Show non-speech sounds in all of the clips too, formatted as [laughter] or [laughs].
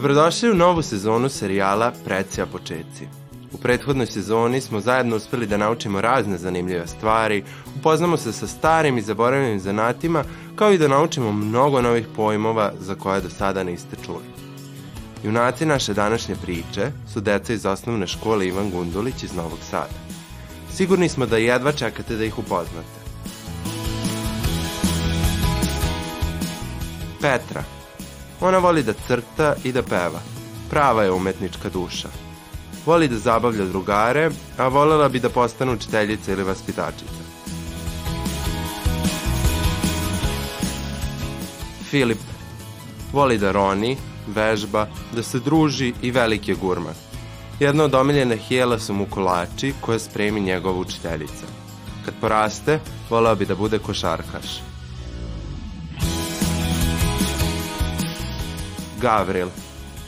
Dobrodošli u novu sezonu serijala Precija početci. U prethodnoj sezoni smo zajedno uspeli da naučimo razne zanimljive stvari, upoznamo se sa starim i zaboravljenim zanatima, kao i da naučimo mnogo novih pojmova za koje do sada niste čuli. Junaci naše današnje priče su deca iz osnovne škole Ivan Gundulić iz Novog Sada. Sigurni smo da jedva čekate da ih upoznate. Petra, Ona voli da crta i da peva. Prava je umetnička duša. Voli da zabavlja drugare, a volela bi da postane učiteljica ili vaspitačica. Filip voli da roni, vežba, da se druži i veliki je gurman. Jedna od omiljene hijela su mu kolači koje spremi njegova učiteljica. Kad poraste, voleo bi da bude košarkaš. Gavril.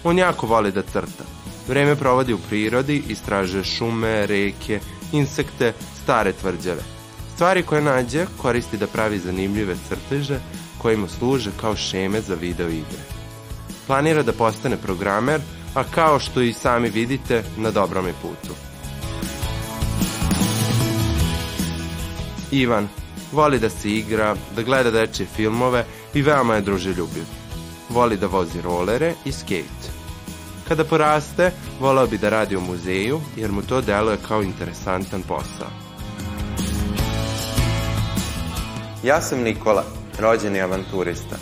On jako voli da crta. Vreme provodi u prirodi, istražuje šume, reke, insekte, stare tvrđave. Stvari koje nađe koristi da pravi zanimljive crteže koje mu služe kao šeme za video igre. Planira da postane programer, a kao što i sami vidite, na dobrom je putu. Ivan voli da se igra, da gleda dečje filmove i veoma je druželjubiv voli da vozi rolere i skate. Kada poraste, volao bi da radi u muzeju, jer mu to deluje kao interesantan posao. Ja sam Nikola, rođeni avanturista.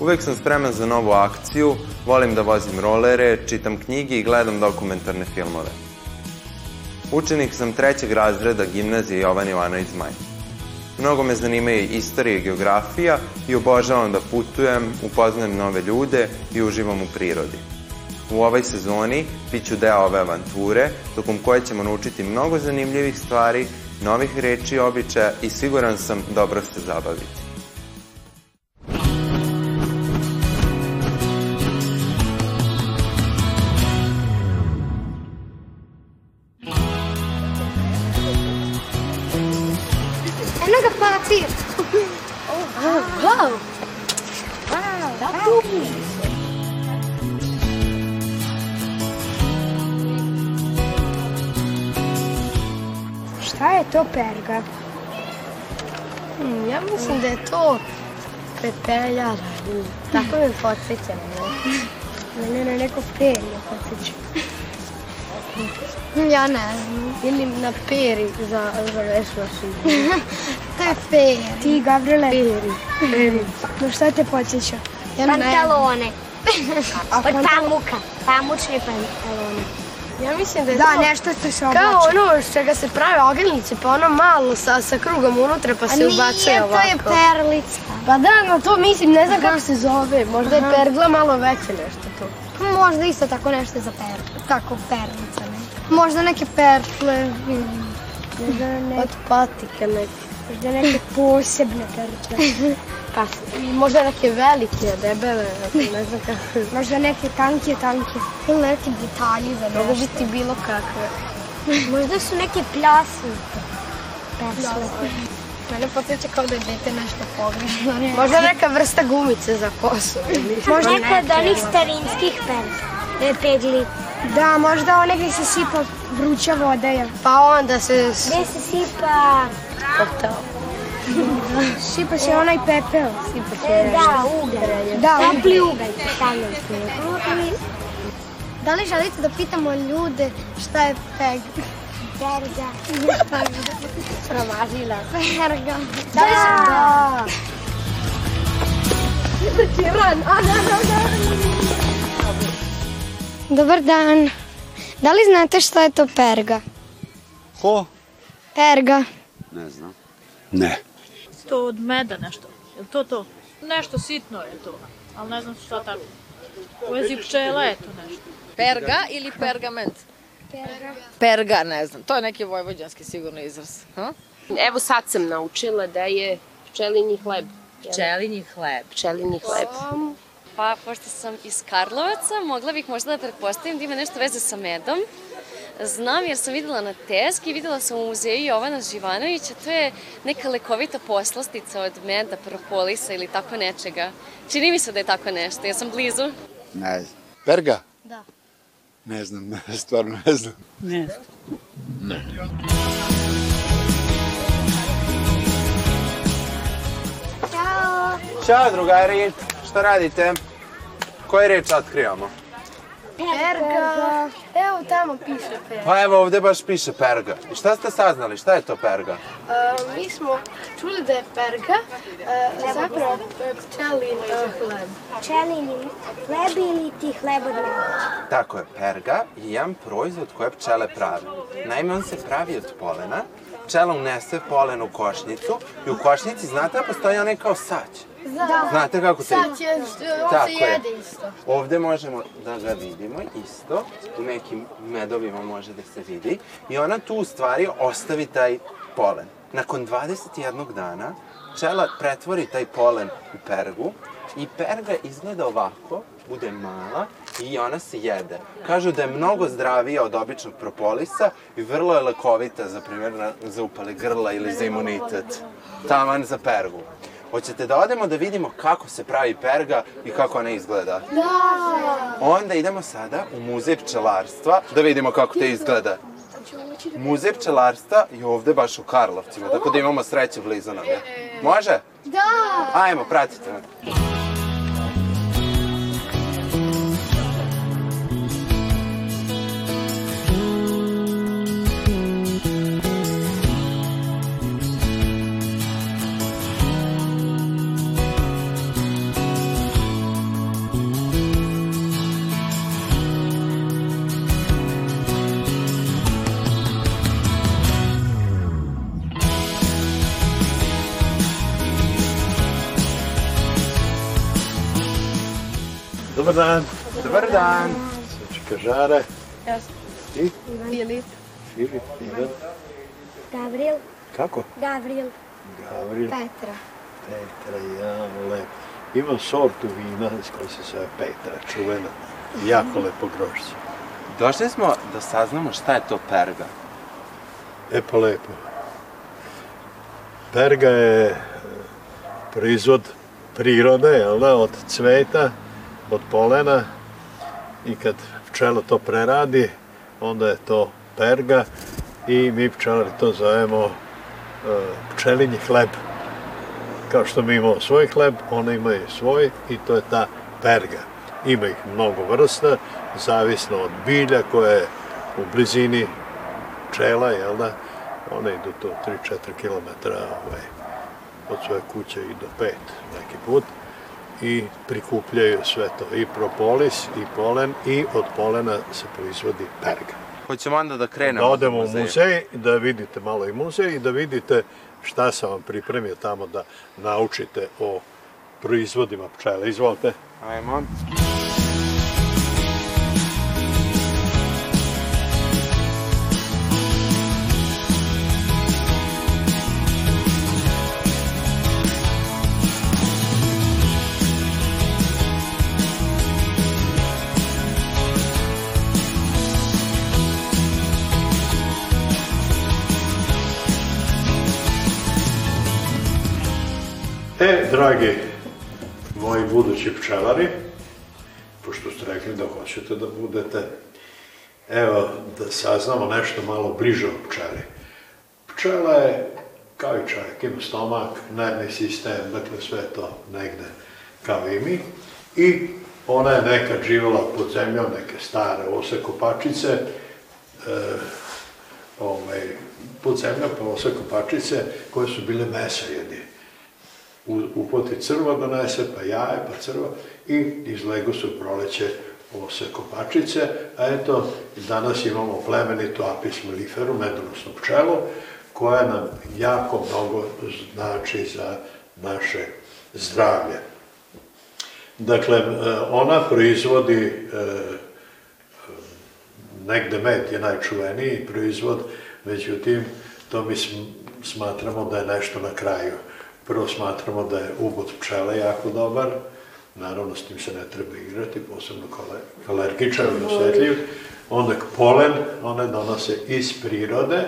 Uvek sam spreman za novu akciju, volim da vozim rolere, čitam knjige i gledam dokumentarne filmove. Učenik sam trećeg razreda gimnazije Jovan Jovanović Zmaj. Mnogo me zanimaju istorija i geografija i obožavam da putujem, upoznajem nove ljude i uživam u prirodi. U ovoj sezoni bit ću deo ove avanture, tokom koje ćemo naučiti mnogo zanimljivih stvari, novih reči i običaja i siguran sam dobro se zabaviti. To perga? Hmm, ja mislim da je to pepeljara. Tako me podsjeća. Mene na neko perje podsjeća. Ja ne znam. Ili na peri za, za vesla [laughs] to je peri. Ti, Gabriele? Peri. Peri. No šta te podsjeća? Ja Pantalone. Od pamuka. Pamučne pantalone. Ja mislim da je da, to... nešto što se oblače. Kao ono s čega se prave ogrlice, pa ono malo sa, sa krugom unutra, pa se ubacuje ovako. A nije, to je perlica. Pa da, no to mislim, ne znam kako se zove. Možda Aha. je pergla malo veće nešto to. Možda isto tako nešto za perlu. Tako perlica, ne? Možda neke perle. Možda neke... Od patika neke. Možda neke posebne perle. [laughs] Pa, možda neke velike, debele, ne znam kako. Možda neke tanke, tanke. Ili neki detalji za nešto. Mogu biti bilo kakve. možda su neke pljasnike. Pesle. Mene podsjeća kao da je dete nešto pogrešno. Možda neka vrsta gumice za kosu. možda neka od onih starinskih per, pegli. Da, možda one gde se sipa vruća voda. Je. Pa onda se... Gde se sipa... Koktel. Sipa se onaj pepeo. Sipa se da, ugalj. Da, topli ugalj. Da li želite da pitamo ljude šta je peg? Perga. Promažila. Perga. Da. da. Dobar dan. Da li znate šta je to perga? Ko? Perga. Ne znam. Ne to od meda nešto. Je to to? Nešto sitno je to, ali ne znam šta tako. U vezi pčela je to nešto. Perga ili pergament? Perga. Perga, ne znam. To je neki vojvođanski sigurno izraz. Ha? Evo sad sam naučila da je pčelinji hleb. Pčelinji hleb. Pčelinji hleb. Pa, pošto sam iz Karlovaca, mogla bih možda da pretpostavim da ima nešto veze sa medom. Znam jer sam videla na teski, videla sam u muzeju Jovana Živanovića, to je neka lekovita poslastica od meda, propolisa ili tako nečega. Čini mi se da je tako nešto, ja sam blizu. Ne znam. Perga? Da. Ne znam, stvarno ne znam. Ne. Ne. Ćao. Ćao drugari, šta radite? Koje reč otkrivamo? Perga. Evo tamo piše perga. Pa evo ovde baš piše perga. I šta ste saznali, šta je to perga? Uh, mi smo čuli da je perga uh, zapravo pčelin uh, hleb. Pčelini hleb ili ti hleb od meda? Tako je, perga je jedan proizvod koje pčele prave. Naime, on se pravi od polena, pčela unese polen u košnicu i u košnici, znate da postoji onaj kao sać? Da. Znate kako to Sad će, on Tako se je. jede isto. Ovde možemo da ga vidimo isto, u nekim medovima može da se vidi i ona tu u stvari ostavi taj polen. Nakon 21 dana pčela pretvori taj polen u pergu i perga izgleda ovako, bude mala i ona se jede. Kažu da je mnogo zdravija od običnog propolisa i vrlo je lekovita, za primjer, za upale grla ili za imunitet. Taman za pergu. Hoćete da odemo da vidimo kako se pravi perga i kako ona izgleda? Da. Onda idemo sada u muzej pčelarstva da vidimo kako to izgleda. Muzej pčelarstva je ovde baš u Karlovcima, tako da imamo sreće blizu nam je. Može? Da. Ajmo, pratite me. Dobar dan. Dobar dan. Srčka Žare. Jasno. Ti? Filip. Filip, Ivan. Gavril. Kako? Gavril. Gavril. Petra. Petra, ja, lep. Imam sortu vina koja se zove Petra, čuvena. Jako lepo grožđe. Došli smo da saznamo šta je to perga. E pa lepo. Perga je e, proizvod prirode, jel da, od cveta, od polena i kad pčela to preradi, onda je to perga i mi pčelari to zovemo e, pčelinji hleb. Kao što mi imamo svoj hleb, one imaju svoj i to je ta perga. Ima ih mnogo vrsta, zavisno od bilja koje je u blizini pčela, jel da, one idu to 3-4 km ovaj, od svoje kuće i do 5 neki put i prikupljaju sve to, i propolis, i polen, i od polena se proizvodi perga. Hoćemo onda da krenemo. Da odemo u muzej. da vidite malo i muzej i da vidite šta sam vam pripremio tamo da naučite o proizvodima pčele. Izvolite. Ajmo. E, dragi moji budući pčelari, pošto ste rekli da hoćete da budete, evo da saznamo nešto malo bliže o pčeli. Pčela je, kao i čovjek, ima stomak, nervni sistem, dakle sve to negde kao i mi. I ona je nekad živjela pod zemljom, neke stare ose kopačice, e, ovaj, pod zemljom pa ose kopačice koje su bile mesa jedi u, upoti crva donese, pa jaje, pa crva i izlegu su proleće ose kopačice, a eto, danas imamo plemenitu apis melliferu, medonosnu pčelu, koja nam jako mnogo znači za naše zdravlje. Dakle, e, ona proizvodi e, negde med je najčuveniji proizvod, međutim, to mi smatramo da je nešto na kraju. Prvo smatramo da je ubod pčele jako dobar, naravno s tim se ne treba igrati, posebno kao alergičar i osjetljiv. Onda polen, one donose iz prirode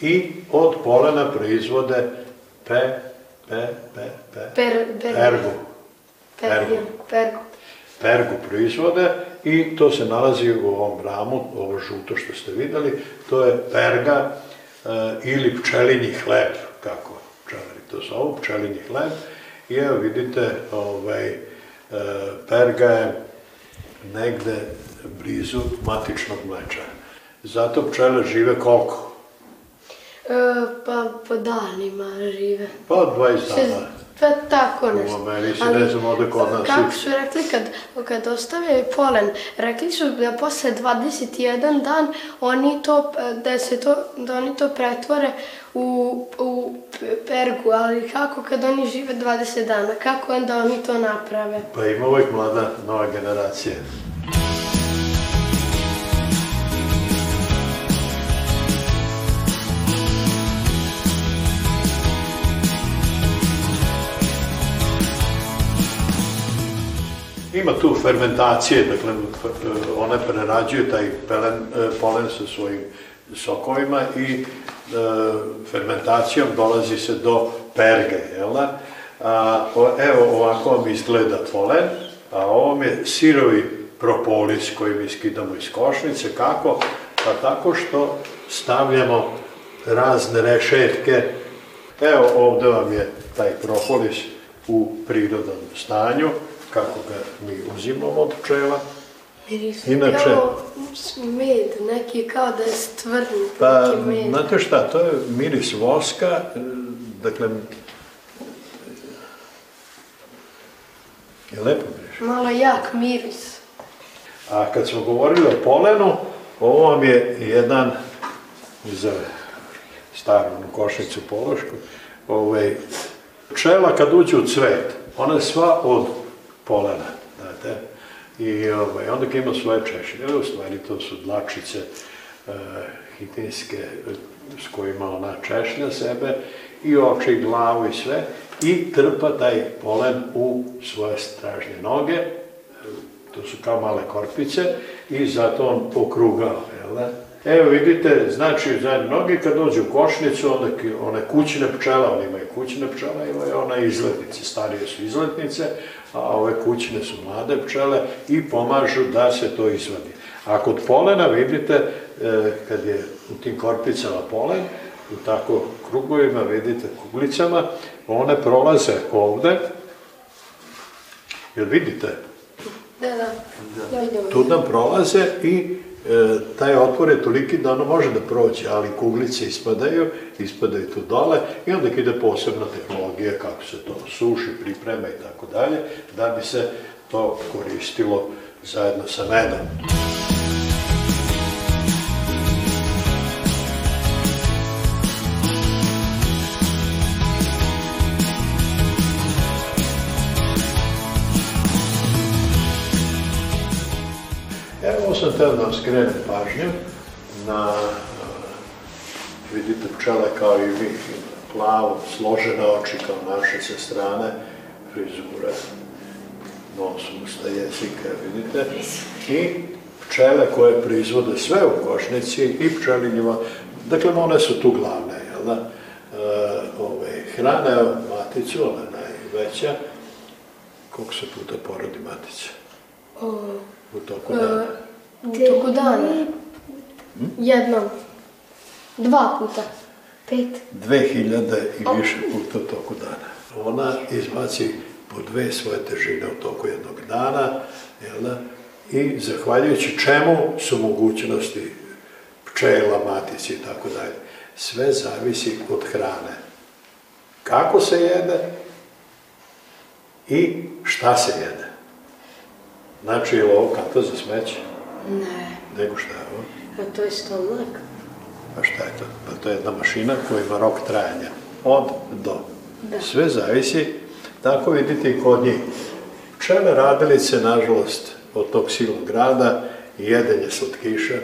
i od polena proizvode pe, pe, pe, pe, per, per, pergu. Pergu. Pergu. Pergu proizvode i to se nalazi u ovom ramu, ovo žuto što ste videli, to je perga e, ili pčelinji hleb, kako to zovu, pčelinji hleb. I evo vidite, ovaj, e, perga je negde blizu matičnog mleča. Zato pčele žive koliko? E, pa po danima žive. Pa 20 dana. Pa tako nešto. U Americi, ne znam, ovde kod nas. Kako su rekli kad, kad ostavljaju polen, rekli su da posle 21 dan oni to, da se to, da oni to pretvore u, u pergu, ali kako kad oni žive 20 dana, kako onda oni to naprave? Pa ima uvijek mlada nova generacija. Ima tu fermentacije, dakle, one prerađuju taj pelen, polen sa svojim sokovima i e, fermentacijom dolazi se do perge, jel da? A, evo ovako vam izgleda polen, a ovo je sirovi propolis koji mi skidamo iz košnice. Kako? Pa tako što stavljamo razne rešetke. Evo ovde vam je taj propolis u prirodnom stanju kako ga mi uzimamo od pčela. Miris Inače, kao med, neki kao da je stvrni. Pa, znate šta, to je miris voska, dakle, je lepo miris. Malo jak miris. A kad smo govorili o polenu, ovo vam je jedan za staru košnicu pološku, ovaj, pčela kad uđe u cvet, ona je sva od polena, znate. I ovaj, onda kad ima svoje češlje, u stvari to su dlačice e, hitinske s kojima ona češlja sebe i oči, i glavu i sve i trpa taj polen u svoje stražnje noge, to su kao male korpice i zato on pokrugao, jel da? Evo vidite, znači zadnje noge kad dođe u košnicu, onda one kućne pčele, one imaju kućne pčele, imaju one izletnice, starije su izletnice, a ove kućne su mlade pčele i pomažu da se to izvadi. A kod polena vidite, e, kad je u tim korpicama polen, u tako krugovima, vidite, kuglicama, one prolaze ovde, jel vidite? Da, da. da. Tu nam prolaze i e, taj otvor je toliki da ono može da prođe, ali kuglice ispadaju, ispadaju tu dole i onda ide posebna tehnologija kako se to suši, priprema i tako dalje, da bi se to koristilo zajedno sa medom. Da vam skrenem pažnju na, vidite, pčele kao i vi, plavo, složene oči kao naše sa strane, frizure, nos, usta, jezika, vidite, i pčele koje proizvode sve u košnici i pčelinjima, dakle one su tu glavne, jel da? E, ove, hrane maticu, ona je najveća, koliko se puta porodi matica? O, u toku dana? U toku dana. Hm? Jednom. Dva puta. Pet. Dve hiljade i više puta u toku dana. Ona izbaci po dve svoje težine u toku jednog dana, jel da? I zahvaljujući čemu su mogućnosti pčela, matici i tako dalje. Sve zavisi od hrane. Kako se jede i šta se jede. Znači, je ovo kanta za smeće? Ne. Nego šta je ovo? A to je stomak. A šta je to? Pa to je jedna mašina koja ima rok trajanja. Od do. Da. Sve zavisi. Tako vidite i kod njih. Pčele radilice, nažalost, od tog silnog grada, jedenje slatkiša,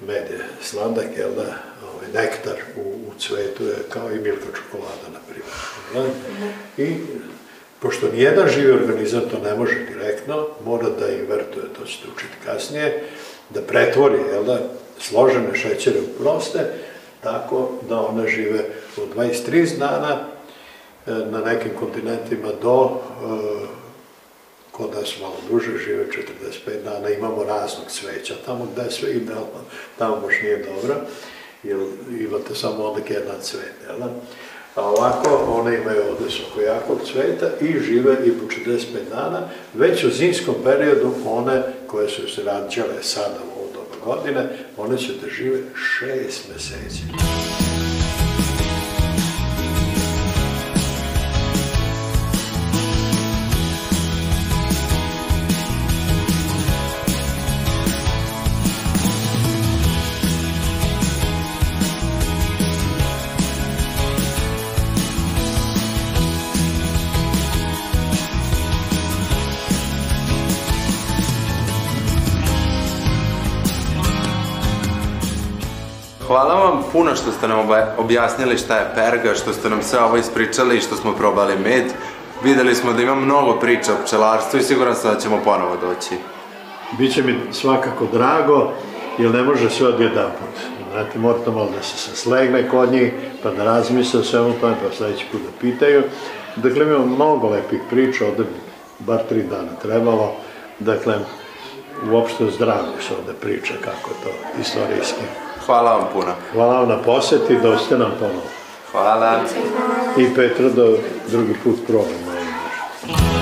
med je sladak, jel da, ovaj, nektar u, u cvetu je kao i milka čokolada, na primjer. jel da? I pošto nijedan živi organizam to ne može direktno, mora da invertuje, to ćete učiti kasnije, da pretvori, jel da, složene šećere u proste, tako da one žive od 23 dana, e, na nekim kontinentima do, e, kod nas malo duže žive 45 dana, imamo raznog cveća, tamo gde je sve idealno, tamo baš nije dobro, jer imate samo onda jedan cvet, jel da? A ovako, one imaju ovde visoko cveta i žive i po 45 dana. Već u zimskom periodu one koje su se rađale sada u ovo doba godine, one će da žive šest meseci. Hvala vam puno što ste nam objasnili šta je perga, što ste nam sve ovo ispričali i što smo probali med. Videli smo da ima mnogo priča o pčelarstvu i siguran sam da ćemo ponovo doći. Biće mi svakako drago, jer ne može sve odjedan put. Znate, morate malo da se slegne kod njih, pa da razmisle o svemu tome, pa sledeći put da pitaju. Dakle, imamo mnogo lepih priča, ovde bi bar tri dana trebalo. Dakle, uopšte o zdravlju se ovde priča, kako je to istorijski. Hvala vam puno. Hvala vam na poseti, dođite nam ponovo. Hvala. I Petra da drugi put probamo. nešto.